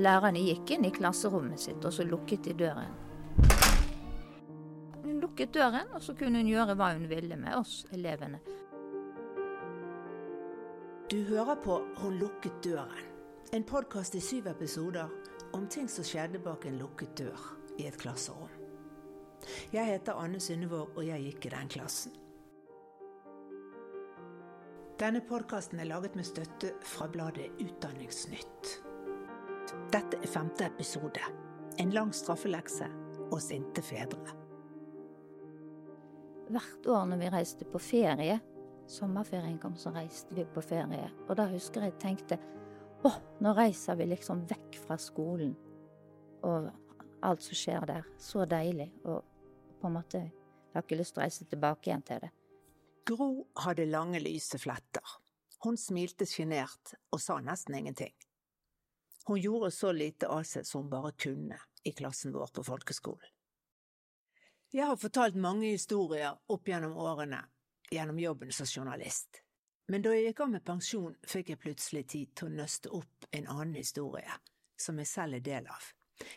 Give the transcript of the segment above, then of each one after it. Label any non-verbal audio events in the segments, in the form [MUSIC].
lærerne gikk inn i klasserommet sitt, og så lukket de døren. Hun lukket døren, og så kunne hun gjøre hva hun ville med oss elevene. Du hører på Hun lukket døren. En podkast i syv episoder om ting som skjedde bak en lukket dør i et klasserom. Jeg heter Anne Synnevåg, og jeg gikk i den klassen. Denne podkasten er laget med støtte fra bladet Utdanningsnytt. Dette er femte episode. En lang straffelekse og sinte fedre. Hvert år når vi reiste på ferie, sommerferien kom, så reiste vi på ferie. Og da husker jeg tenkte å, nå reiser vi liksom vekk fra skolen og alt som skjer der. Så deilig. Og på en måte Jeg har ikke lyst til å reise tilbake igjen til det. Gro hadde lange, lyse fletter. Hun smilte sjenert og sa nesten ingenting. Hun gjorde så lite av seg som hun bare kunne i klassen vår på folkeskolen. Jeg har fortalt mange historier opp gjennom årene gjennom jobben som journalist, men da jeg gikk av med pensjon, fikk jeg plutselig tid til å nøste opp en annen historie, som jeg selv er del av,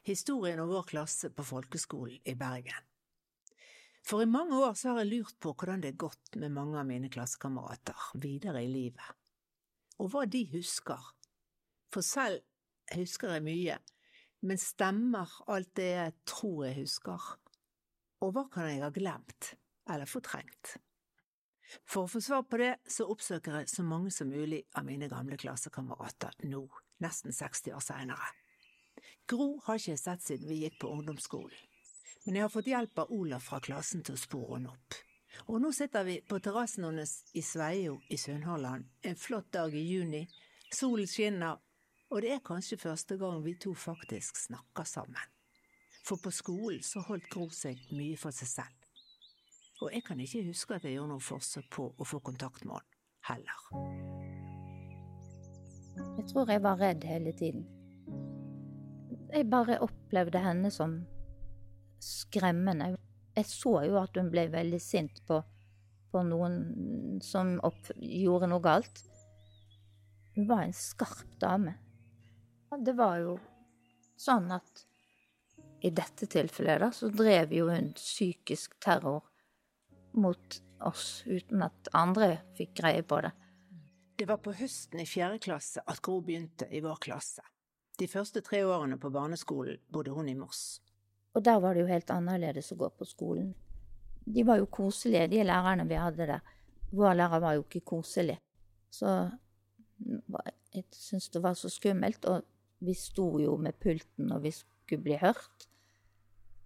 historien om vår klasse på folkeskolen i Bergen. For i mange år så har jeg lurt på hvordan det er gått med mange av mine klassekamerater videre i livet, og hva de husker. For selv husker jeg mye, men stemmer alt det jeg tror jeg husker? Og hva kan jeg ha glemt eller fortrengt? For å få svar på det, så oppsøker jeg så mange som mulig av mine gamle klassekamerater nå, nesten 60 år seinere. Gro har ikke jeg sett siden vi gikk på ungdomsskolen, men jeg har fått hjelp av Olaf fra klassen til å spore henne opp. Og nå sitter vi på terrassen hennes i Sveio i Sunnhordland en flott dag i juni. Solen skinner, og det er kanskje første gang vi to faktisk snakker sammen. For på skolen så holdt Gro seg mye for seg selv. Og jeg kan ikke huske at jeg gjorde noe forsøk på å få kontakt med henne heller. Jeg tror jeg var redd hele tiden. Jeg bare opplevde henne som skremmende. Jeg så jo at hun ble veldig sint på, på noen som opp, gjorde noe galt. Hun var en skarp dame. Det var jo sånn at i dette tilfellet da, så drev jo hun psykisk terror mot oss, uten at andre fikk greie på det. Det var på høsten i fjerde klasse at Gro begynte i vår klasse. De første tre årene på barneskolen bodde hun i Moss. Og der var det jo helt annerledes å gå på skolen. De var jo koselige, de lærerne vi hadde der. Vår lærer var jo ikke koselig. Så jeg syntes det var så skummelt. Og vi sto jo med pulten og vi skulle bli hørt.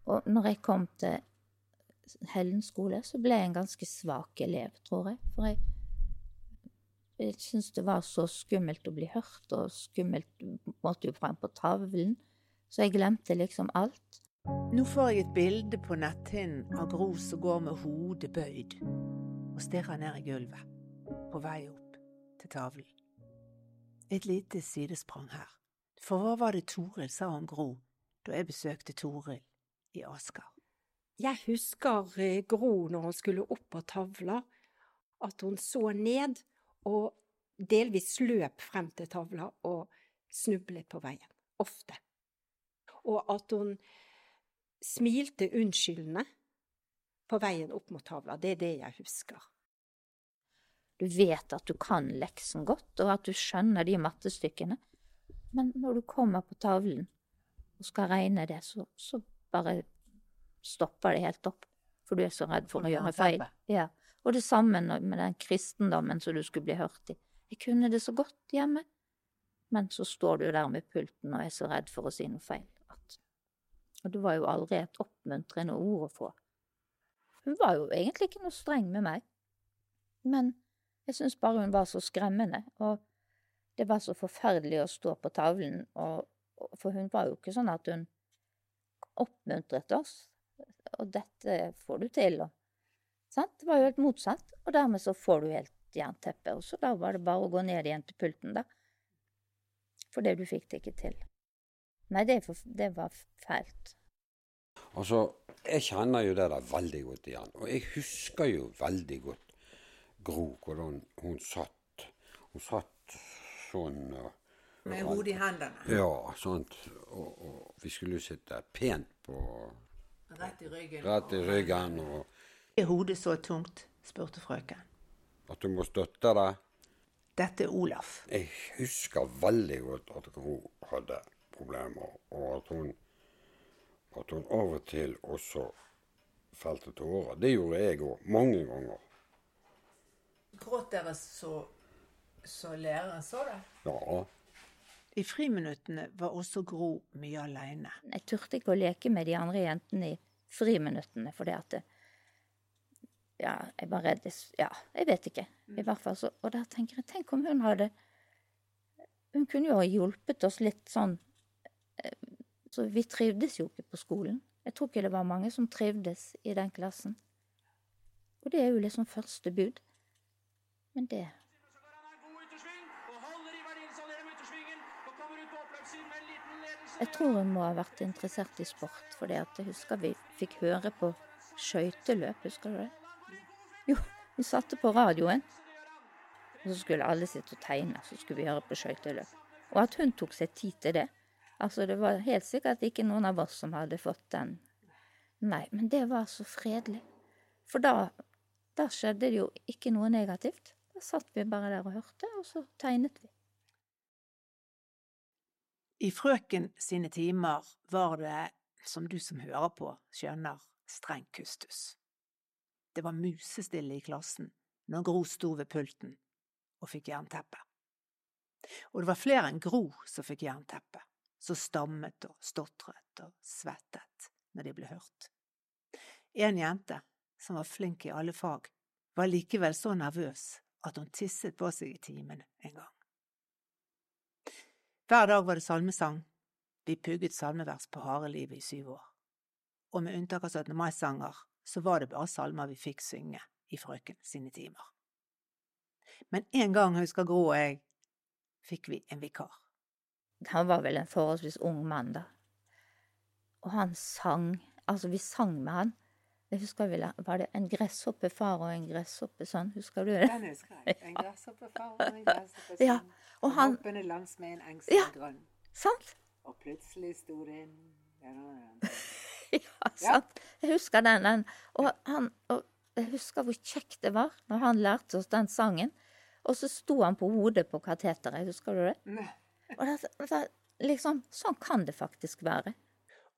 Og når jeg kom til Hellen skole, så ble jeg en ganske svak elev, tror jeg. For jeg, jeg syntes det var så skummelt å bli hørt, og skummelt måtte jo frem på tavlen. Så jeg glemte liksom alt. Nå får jeg et bilde på netthinnen av Gro som går med hodet bøyd og stirrer ned i gulvet, på vei opp til tavlen. Et lite sidesprang her. For hva var det Toril sa om Gro da jeg besøkte Toril i Asker? Jeg husker eh, Gro når hun skulle opp på tavla, at hun så ned og delvis løp frem til tavla og snublet på veien. Ofte. Og at hun smilte unnskyldende på veien opp mot tavla. Det er det jeg husker. Du vet at du kan leksen godt, og at du skjønner de mattestykkene. Men når du kommer på tavlen og skal regne det, så, så bare stopper det helt opp. For du er så redd for å gjøre feil. Ja. Og det samme med den kristendommen som du skulle bli hørt i. Jeg kunne det så godt hjemme, men så står du der med pulten og er så redd for å si noe feil. Og det var jo aldri et oppmuntrende ord å få. Hun var jo egentlig ikke noe streng med meg, men jeg syns bare hun var så skremmende. og det var så forferdelig å stå på tavlen, og, for hun var jo ikke sånn at hun oppmuntret oss. Og dette får du til, og sant? Det var jo helt motsatt. Og dermed så får du helt jernteppe. Og da var det bare å gå ned igjen til pulten, da. Fordi du fikk det ikke til. Nei, det, det var fælt. Altså, jeg kjenner jo det der veldig godt igjen. Og jeg husker jo veldig godt Gro, hvordan hun satt. Hun satt sånn og Med hodet i hendene. Ja, sånt. Og, og vi skulle jo sitte pent på Rett i ryggen. rett i ryggen, og Er hodet så tungt? spurte frøken. at du må støtte det. Dette er Olaf. Jeg husker veldig godt at hun hadde problemer, og at hun, at hun av og til også felte tårer. Det gjorde jeg òg, mange ganger. Gråt dere så, så læreren så det? Ja. I friminuttene var også Gro mye aleine. Jeg turte ikke å leke med de andre jentene i friminuttene, fordi at det, Ja, jeg var redd Ja, jeg vet ikke. I hvert fall så Og da tenker jeg, tenk om hun hadde Hun kunne jo ha hjulpet oss litt sånn eh, Så vi trivdes jo ikke på skolen. Jeg tror ikke det var mange som trivdes i den klassen. Og det er jo liksom første bud. Men det Så går han en god yttersving og holder Ivar Nilsson gjennom yttersvingen og kommer ut på oppløpssiden med en liten ledelse. Jeg tror hun må ha vært interessert i sport, for jeg husker vi fikk høre på skøyteløp, husker du det? Jo, vi satte på radioen, og så skulle alle sitte og tegne, så skulle vi høre på skøyteløp. Og at hun tok seg tid til det. Altså, det var helt sikkert ikke noen av oss som hadde fått den. Nei, men det var så fredelig. For da, da skjedde det jo ikke noe negativt. Da satt vi bare der og hørte, og så tegnet vi. I frøken sine timer var det, som du som hører på, skjønner, streng kustus. Det var musestille i klassen når Gro sto ved pulten og fikk jernteppe. Og det var flere enn Gro som fikk jernteppe, som stammet og stotret og svettet når de ble hørt. En jente, som var flink i alle fag, var likevel så nervøs at hun tisset på seg i timen en gang. Hver dag var det salmesang. Vi pugget salmevers på harde livet i syv år. Og med unntak av 17. mai-sanger, så var det bare salmer vi fikk synge i frøken sine timer. Men en gang, husker Gro og jeg, fikk vi en vikar. Han var vel en forholdsvis ung mann, da. Og han sang. Altså, vi sang med han. Jeg husker vi, la- Var det en gresshoppefar og en gresshoppesønn? Husker du det? Den husker jeg. En [LAUGHS] gresshoppefar og en gresshoppesønn. Ja, og han- Hoppende langs med en engstelig Ja. grønn. Sant? Og plutselig sto det en [LAUGHS] Ja, sant. Jeg husker den. den. Og, han, og jeg husker hvor kjekt det var når han lærte oss den sangen. Og så sto han på hodet på kateteret, husker du det? Og da, da, liksom, sånn kan det faktisk være.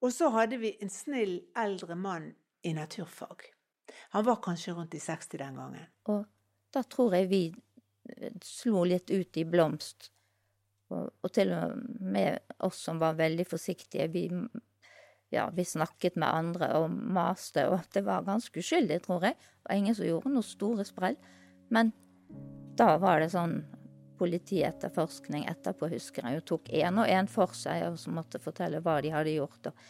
Og så hadde vi en snill eldre mann i naturfag. Han var kanskje rundt i 60 den gangen. Og da tror jeg vi eh, slo litt ut i blomst. Og, og til og med oss som var veldig forsiktige. Vi, ja, vi snakket med andre og maste, og det var ganske uskyldig, tror jeg. Det var ingen som gjorde noe store sprell. Men da var det sånn politietterforskning etterpå, husker jeg, og tok én og én for seg, og så måtte fortelle hva de hadde gjort. og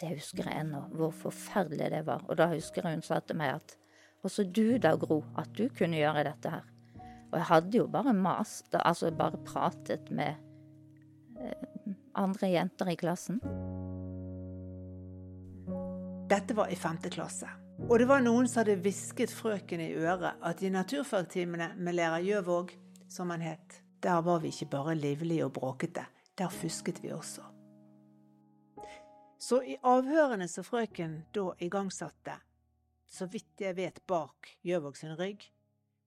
det husker jeg ennå, hvor forferdelig det var. Og da husker jeg hun sa til meg at også du da, Gro, at du kunne gjøre dette her. Og jeg hadde jo bare mast, altså bare pratet med eh, andre jenter i klassen. Dette var i femte klasse. Og det var noen som hadde hvisket frøken i øret at i naturfagtimene med lærer Gjøvåg, som han het, der var vi ikke bare livlige og bråkete, der fusket vi også. Så i avhørene som frøken da igangsatte, så vidt jeg vet bak Gjøvåg sin rygg,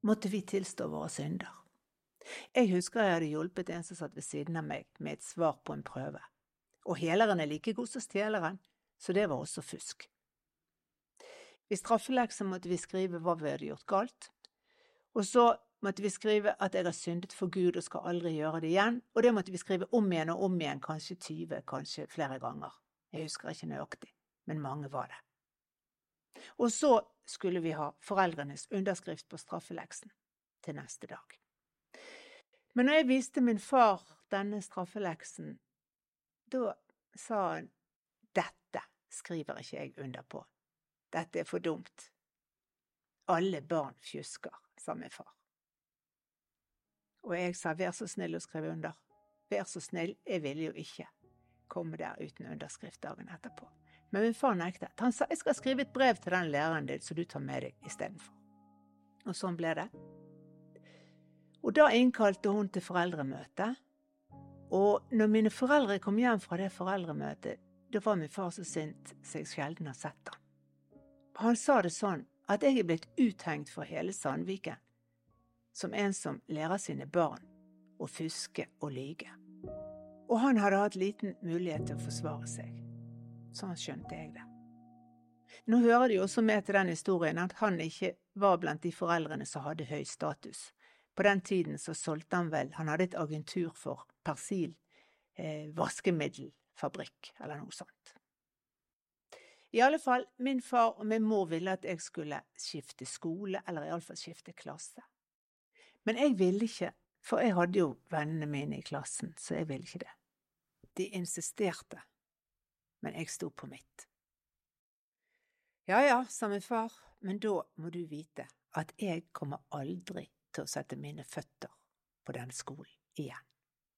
måtte vi tilstå våre synder. Jeg husker jeg hadde hjulpet en som satt ved siden av meg med et svar på en prøve. Og heleren er like god som stjeleren, så det var også fusk. I straffeleksa måtte vi skrive hva vi hadde gjort galt, og så måtte vi skrive at jeg har syndet for Gud og skal aldri gjøre det igjen, og det måtte vi skrive om igjen og om igjen, kanskje 20, kanskje flere ganger. Jeg husker ikke nøyaktig, men mange var det. Og så skulle vi ha foreldrenes underskrift på straffeleksen til neste dag. Men når jeg viste min far denne straffeleksen, da sa han dette skriver ikke jeg under på. Dette er for dumt. Alle barn fjusker, sa min far. Og jeg sa vær så snill å skrive under. Vær så snill, jeg ville jo ikke komme der uten underskrift dagen etterpå. Men min far nektet. Han sa jeg skal skrive et brev til den læreren din som du tar med deg istedenfor. Og sånn ble det. Og da innkalte hun til foreldremøte, Og når mine foreldre kom hjem fra det foreldremøtet, da var min far så sint så jeg sjelden har sett ham. Han sa det sånn at jeg er blitt uthengt for hele Sandviken som en som lærer sine barn å fuske og lyge. Og han hadde hatt liten mulighet til å forsvare seg. Sånn skjønte jeg det. Nå hører det jo også med til den historien at han ikke var blant de foreldrene som hadde høy status. På den tiden så solgte han vel, han hadde et agentur for Persil eh, vaskemiddelfabrikk, eller noe sånt. I alle fall, min far og min mor ville at jeg skulle skifte skole, eller iallfall skifte klasse. Men jeg ville ikke, for jeg hadde jo vennene mine i klassen, så jeg ville ikke det. De insisterte, men jeg sto på mitt. Ja ja, sa min far, men da må du vite at jeg kommer aldri til å sette mine føtter på denne skolen igjen.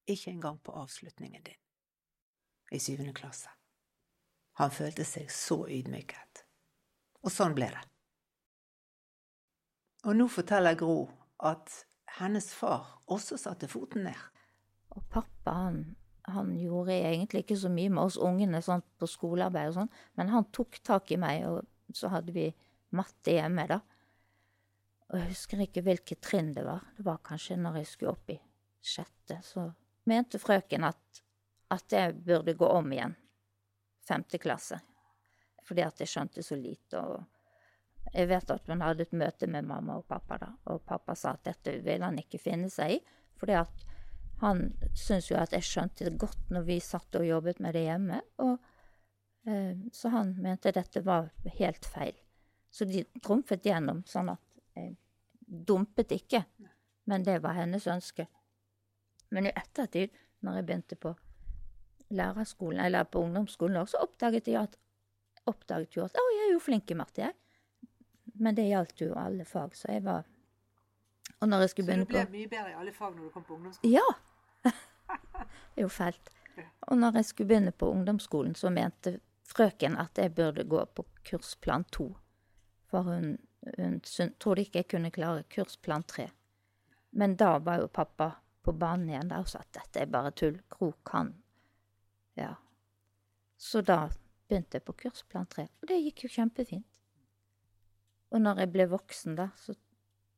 Ikke engang på avslutningen din. I syvende klasse. Han følte seg så ydmyket. Og sånn ble det. Og nå forteller Gro at hennes far også satte foten ned. Og pappa, han, han gjorde egentlig ikke så mye med oss ungene sånn på skolearbeid og sånn, men han tok tak i meg, og så hadde vi matte hjemme, da. Og jeg husker ikke hvilket trinn det var. Det var kanskje når jeg skulle opp i sjette. Så mente frøken at, at jeg burde gå om igjen. Femte klasse. Fordi at jeg skjønte så lite. Og jeg vet at hun hadde et møte med mamma og pappa, da. Og pappa sa at dette ville han ikke finne seg i. Fordi at han syntes jo at jeg skjønte det godt når vi satt og jobbet med det hjemme. Og eh, så han mente dette var helt feil. Så de trumfet gjennom, sånn at jeg dumpet ikke. Men det var hennes ønske. Men i ettertid, når jeg begynte på lærerskolen, eller på ungdomsskolen også, så oppdaget jeg at oppdaget jo at å, jeg er jo flink i matte, jeg. Men det gjaldt jo alle fag, så jeg var Og når jeg skulle begynne på mye bedre i alle fag når du kom på ungdomsskolen? Ja! Er jo fælt. Og når jeg skulle begynne på ungdomsskolen, så mente frøken at jeg burde gå på kursplan to. For hun, hun trodde ikke jeg kunne klare kursplan tre. Men da var jo pappa på banen igjen der og sa at dette er bare tull. Krok kan. Ja. Så da begynte jeg på kursplan tre, og det gikk jo kjempefint. Og når jeg ble voksen, da, så,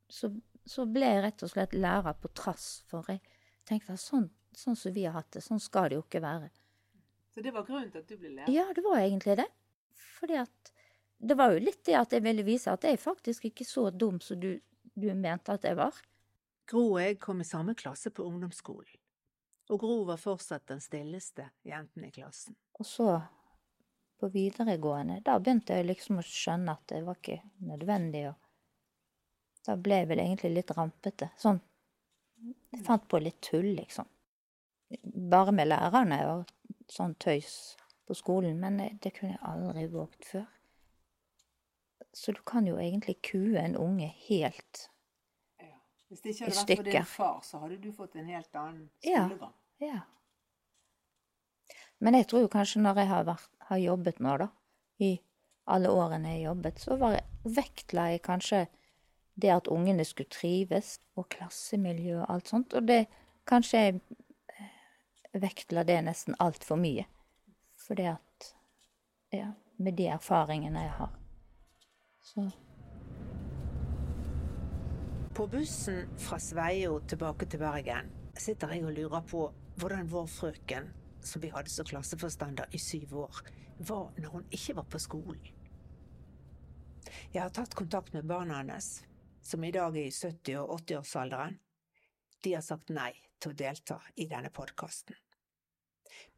så, så ble jeg rett og slett lærer på trass, for jeg tenkte at sånn, sånn som vi har hatt det, sånn skal det jo ikke være. Så det var grunnen til at du ble lærer? Ja, det var egentlig det. Fordi at Det var jo litt det at jeg ville vise at jeg faktisk ikke så dum som du, du mente at jeg var. Gro og jeg kom i samme klasse på ungdomsskolen, og Gro var fortsatt den stilleste jenten i klassen. Og så, på videregående, da begynte jeg liksom å skjønne at det var ikke nødvendig, å da ble jeg vel egentlig litt rampete. Sånn Jeg fant på litt tull, liksom. Bare med lærerne og sånn tøys på skolen, men det kunne jeg aldri våget før. Så du kan jo egentlig kue en unge helt Hvis det ikke hadde vært for din far, så hadde du fått en helt annen skolegang. Ja. ja. Men jeg tror jo kanskje når jeg har, vært, har jobbet nå, da, i alle årene jeg jobbet, så var, vektla jeg kanskje det at ungene skulle trives, og klassemiljø og alt sånt. Og det kanskje jeg vektla det nesten altfor mye. Fordi at Ja, med de erfaringene jeg har. Så På bussen fra Sveio tilbake til Bergen sitter jeg og lurer på hvordan vår frøken, som vi hadde som klasseforstander i syv år, var når hun ikke var på skolen. Jeg har tatt kontakt med barna hennes, som i dag er i 70- og 80-årsalderen. De har sagt nei til å delta i denne podkasten.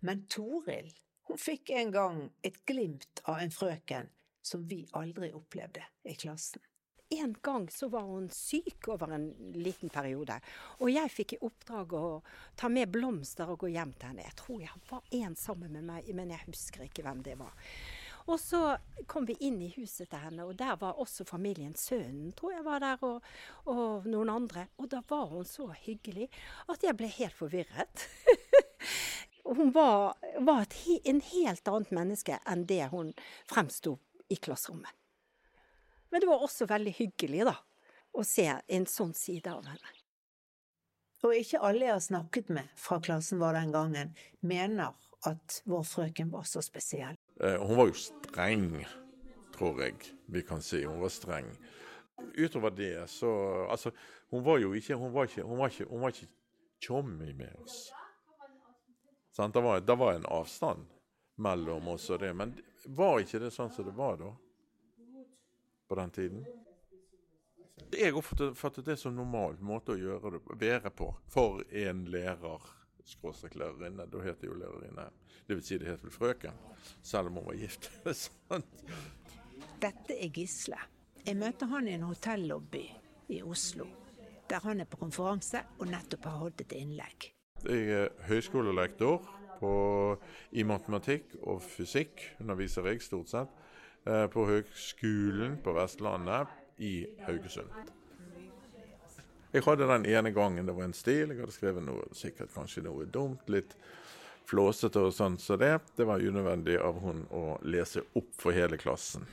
Men Toril, hun fikk en gang et glimt av en frøken som vi aldri opplevde i klassen. En gang så var hun syk over en liten periode, og jeg fikk i oppdrag å ta med blomster og gå hjem til henne. Jeg tror jeg var en sammen med meg, men jeg husker ikke hvem det var. Og så kom vi inn i huset til henne, og der var også familien Sønnen, tror jeg var der, og, og noen andre. Og da var hun så hyggelig at jeg ble helt forvirret. [LAUGHS] hun var, var et, en helt annet menneske enn det hun fremsto i klasserommet. Men det var også veldig hyggelig, da, å se en sånn side av henne. Og ikke alle jeg har snakket med fra klassen vår den gangen, mener at vår frøken var så spesiell. Eh, Hun var jo streng, tror jeg vi kan si. Hun var streng. Utover det så Altså, hun var jo ikke Hun var ikke, hun var ikke, hun var ikke tjommi med oss. Sant? Det var, det var en avstand mellom oss og det. Men var ikke det sånn som det var da? På den tiden? Jeg oppfattet det som normal måte å gjøre det, være på for en lærer. Skråstrek lærerinne. Da het det jo lærerinne. Det vil si det het vel frøken, selv om hun var gift. [LAUGHS] Sant? Dette er Gisle. Jeg møter han i en hotellobby i Oslo, der han er på konferanse og nettopp har holdt et innlegg. Jeg er høyskolelektor på, i matematikk og fysikk, underviser jeg stort sett, eh, på Høgskolen på Vestlandet i Haugesund. Jeg hadde den ene gangen det var en stil, jeg hadde skrevet noe, sikkert kanskje noe dumt, litt flåsete og sånn, så det, det var unødvendig av hun å lese opp for hele klassen.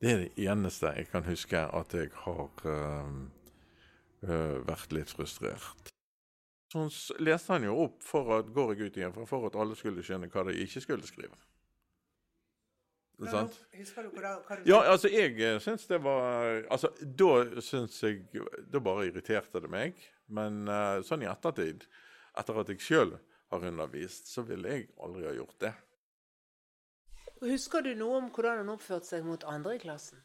Det er det eneste jeg kan huske at jeg har eh, eh, vært litt frustrert. Så leste han jo opp for at, går jeg ut igjen, for at alle skulle skjønne hva de ikke skulle skrive. Sant? Husker du hva du Ja, altså jeg syns det var Altså da syns jeg Da bare irriterte det meg. Men uh, sånn i ettertid, etter at jeg sjøl har undervist, så ville jeg aldri ha gjort det. Husker du noe om hvordan han oppførte seg mot andre i klassen?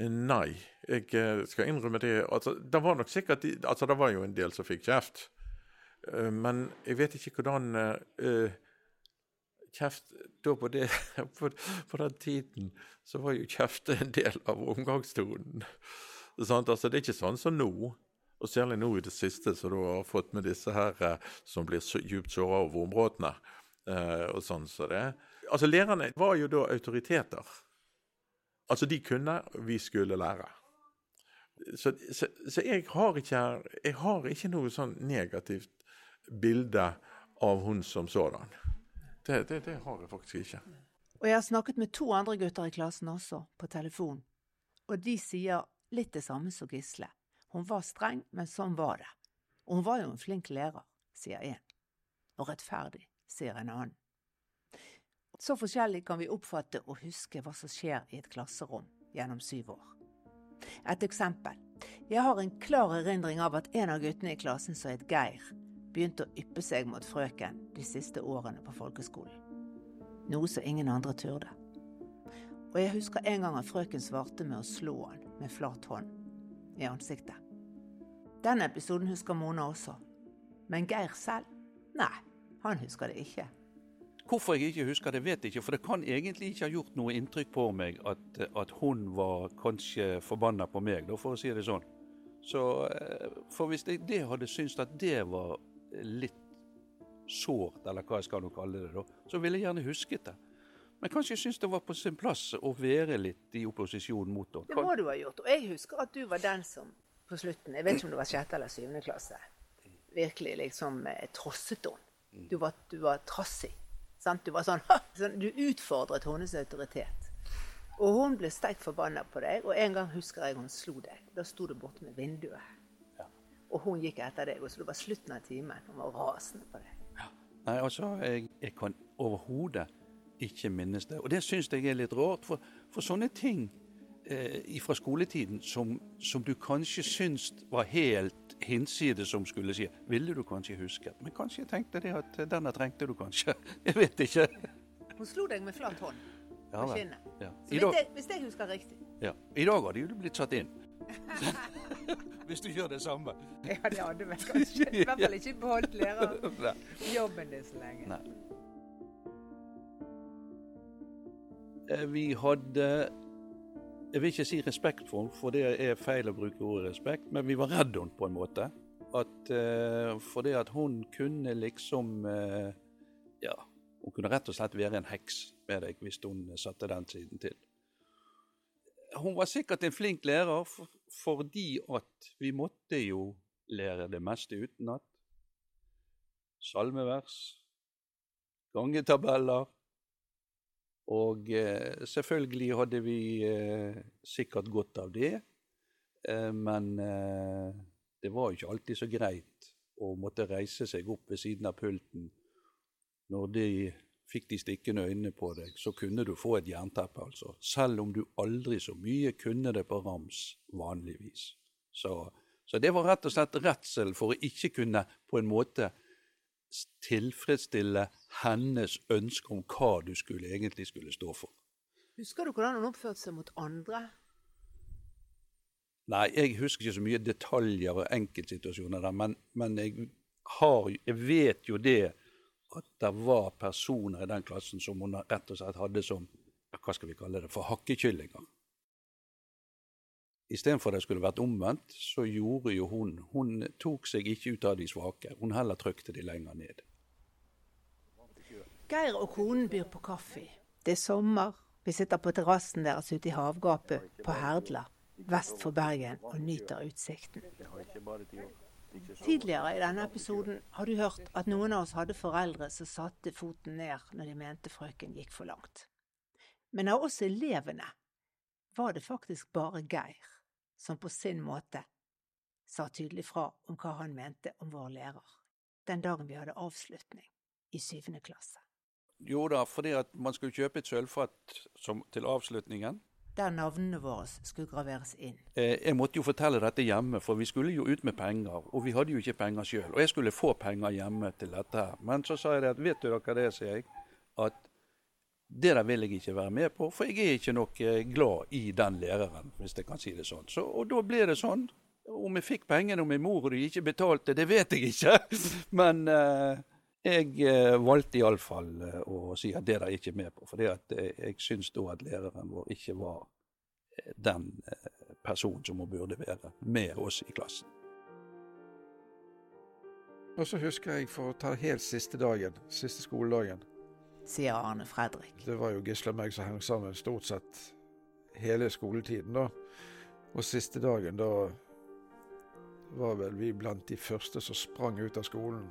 Eh, Nei, jeg eh, skal innrømme det. Altså, det var nok sikkert Altså, det var jo en del som fikk kjeft. Men jeg vet ikke hvordan eh, Kjeft da på, det, [LAUGHS] på, på den tiden så var jo kjeft en del av omgangstonen. Sånn, Altså, det er ikke sånn som nå. Og særlig nå i det siste, så du har fått med disse her eh, som blir så djupt såra over områdene. Eh, og sånn så det. Altså, lærerne var jo da autoriteter. Altså, de kunne, vi skulle lære. Så, så, så jeg har ikke Jeg har ikke noe sånn negativt bilde av hun som sådan. Det, det, det har jeg faktisk ikke. Og jeg har snakket med to andre gutter i klassen også, på telefon. Og de sier litt det samme som Gisle. Hun var streng, men sånn var det. Og hun var jo en flink lærer, sier én. Og rettferdig, sier en annen. Så forskjellig kan vi oppfatte og huske hva som skjer i et klasserom gjennom syv år. Et eksempel. Jeg har en klar erindring av at en av guttene i klassen som het Geir, begynte å yppe seg mot frøken de siste årene på folkeskolen noe som ingen andre turde. Og jeg husker en gang at frøken svarte med å slå han med flat hånd i ansiktet. Den episoden husker Mona også. Men Geir selv? Nei, han husker det ikke. Hvorfor jeg ikke husker det, vet jeg ikke. For det kan egentlig ikke ha gjort noe inntrykk på meg at, at hun var kanskje forbanna på meg, for å si det sånn. Så, eh, For hvis jeg det hadde syntes at det var litt sårt, eller hva jeg skal nå kalle det, da, så ville jeg gjerne husket det. Men kanskje jeg syns det var på sin plass å være litt i opposisjon mot Det henne. må du ha gjort. Og jeg husker at du var den som på slutten, jeg vet ikke om det var sjette eller syvende klasse, virkelig liksom eh, trosset henne. Du var, du var trassig. Sant? Du var sånn, [LAUGHS] sånn Du utfordret hennes autoritet. Og hun ble sterkt forbanna på deg, og en gang husker jeg hun slo deg. Da sto du borte med vinduet. Og hun gikk etter deg, og så det var slutten av timen. Hun var rasende på deg. Nei, altså, jeg, jeg kan overhodet ikke minnes det. Og det syns jeg er litt rart, for, for sånne ting eh, fra skoletiden som, som du kanskje syns var helt hinsides som skulle si, ville du kanskje husket. Men kanskje jeg tenkte det at eh, denne trengte du kanskje. [LAUGHS] Jeg vet ikke. Hun slo deg med flat hånd Ja, på vel. kinnet. Ja. Så hvis dag, jeg, hvis jeg husker riktig. ja. I dag hadde du blitt satt inn. [LAUGHS] [LAUGHS] Hvis du gjør det samme. Ja, det hadde vi kanskje. I hvert fall ikke beholdt lærerjobben din så lenge. Nei. Eh, Vi hadde Jeg vil ikke si respekt for henne, for det er feil å bruke ordet respekt, men vi var redd henne på en måte. At, eh, for det at hun kunne liksom eh, Ja, hun kunne rett og slett være en heks med deg hvis hun satte den siden til. Hun var sikkert en flink lærer for, fordi at vi måtte jo lære det meste utenat. Salmevers, gangetabeller. Og eh, selvfølgelig hadde vi eh, sikkert godt av det, eh, men eh, det var jo ikke alltid så greit å måtte reise seg opp ved siden av pulten. Når de fikk de stikkende øynene på deg, så kunne du få et jernteppe, altså. Selv om du aldri så mye kunne det på rams vanligvis. Så, så det var rett og slett redsel for å ikke kunne på en måte tilfredsstille hennes ønske om hva du skulle, egentlig skulle stå for. Husker du hvordan hun oppførte seg mot andre? Nei, jeg husker ikke så mye detaljer og enkeltsituasjoner der, men, men jeg, har, jeg, vet jo det at det var personer i den klassen som hun rett og slett hadde som hva skal vi kalle det, for hakkekyllinger. Istedenfor det skulle vært omvendt, så gjorde jo hun Hun tok seg ikke ut av de svake, hun heller trykte de lenger ned. Geir og konen byr på kaffe. Det er sommer. Vi sitter på terrassen deres ute i havgapet på Herdla vest for Bergen og nyter utsikten. Tidligere i denne episoden har du hørt at noen av oss hadde foreldre som satte foten ned når de mente frøken gikk for langt. Men av oss elevene var det faktisk bare Geir som på sin måte sa tydelig fra om hva han mente om vår lærer, den dagen vi hadde avslutning i syvende klasse. Jo da, fordi at man skulle kjøpe et sølvfat til avslutningen der navnene våre skulle graveres inn. Eh, jeg måtte jo fortelle dette hjemme, for vi skulle jo ut med penger. Og vi hadde jo ikke penger sjøl. Og jeg skulle få penger hjemme til dette. Men så sa jeg at vet du dere det er, sier jeg. At det der vil jeg ikke være med på, for jeg er ikke nok glad i den læreren, hvis jeg kan si det sånn. Så, og da ble det sånn. Om jeg fikk pengene om min mor og de ikke betalte, det vet jeg ikke. [LAUGHS] Men eh, jeg eh, valgte iallfall eh, å si at det er de ikke med på. For eh, jeg syns da at læreren vår ikke var den personen som hun burde være med oss i klassen. Og så husker jeg for å ta helt siste dagen, siste skoledagen. Sier Arne Fredrik. Det var jo Gisle og meg som hang sammen stort sett hele skoletiden, da. Og siste dagen, da var vel vi blant de første som sprang ut av skolen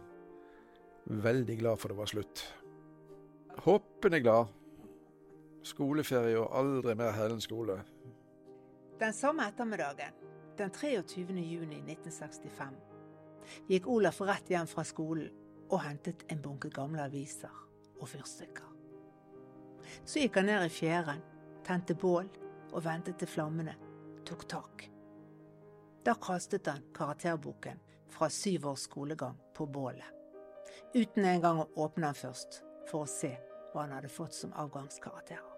Veldig glad for det var slutt. Hoppende glad. Skoleferie og aldri mer Hellen skole. Den samme ettermiddagen, den 23. juni 1965, gikk Olaf rett hjem fra skolen og hentet en bunke gamle aviser og fyrstikker. Så gikk han ned i fjæren, tente bål og ventet til flammene tok tak. Da kastet han karakterboken fra syv års skolegang på bålet uten engang å åpne den først, for å se hva han hadde fått som avgangskarakterer.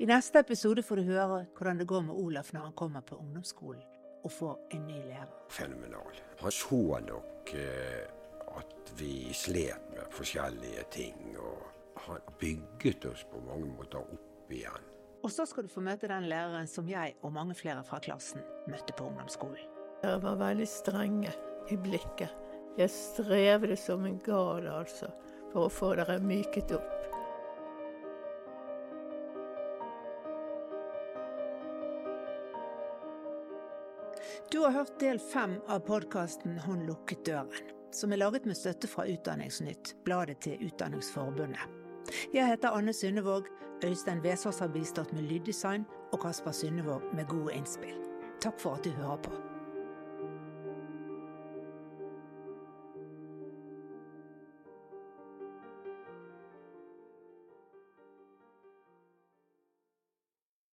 I neste episode får du høre hvordan det går med Olaf når han kommer på ungdomsskolen og får en ny lærer. Fenomenal. Han så nok eh, at vi slet med forskjellige ting, og han bygget oss på mange måter opp igjen. Og så skal du få møte den læreren som jeg og mange flere fra klassen møtte på ungdomsskolen. Dere var veldig strenge i blikket. Jeg strevde som en gal, altså, for å få dere myket opp. Du har hørt del fem av podkasten Hun lukket døren, som er laget med støtte fra Utdanningsnytt, bladet til Utdanningsforbundet. Jeg heter Anne Sundevåg. Øystein Vesaas har bistått med lyddesign, og Kasper Sundevåg med gode innspill. Takk for at du hører på.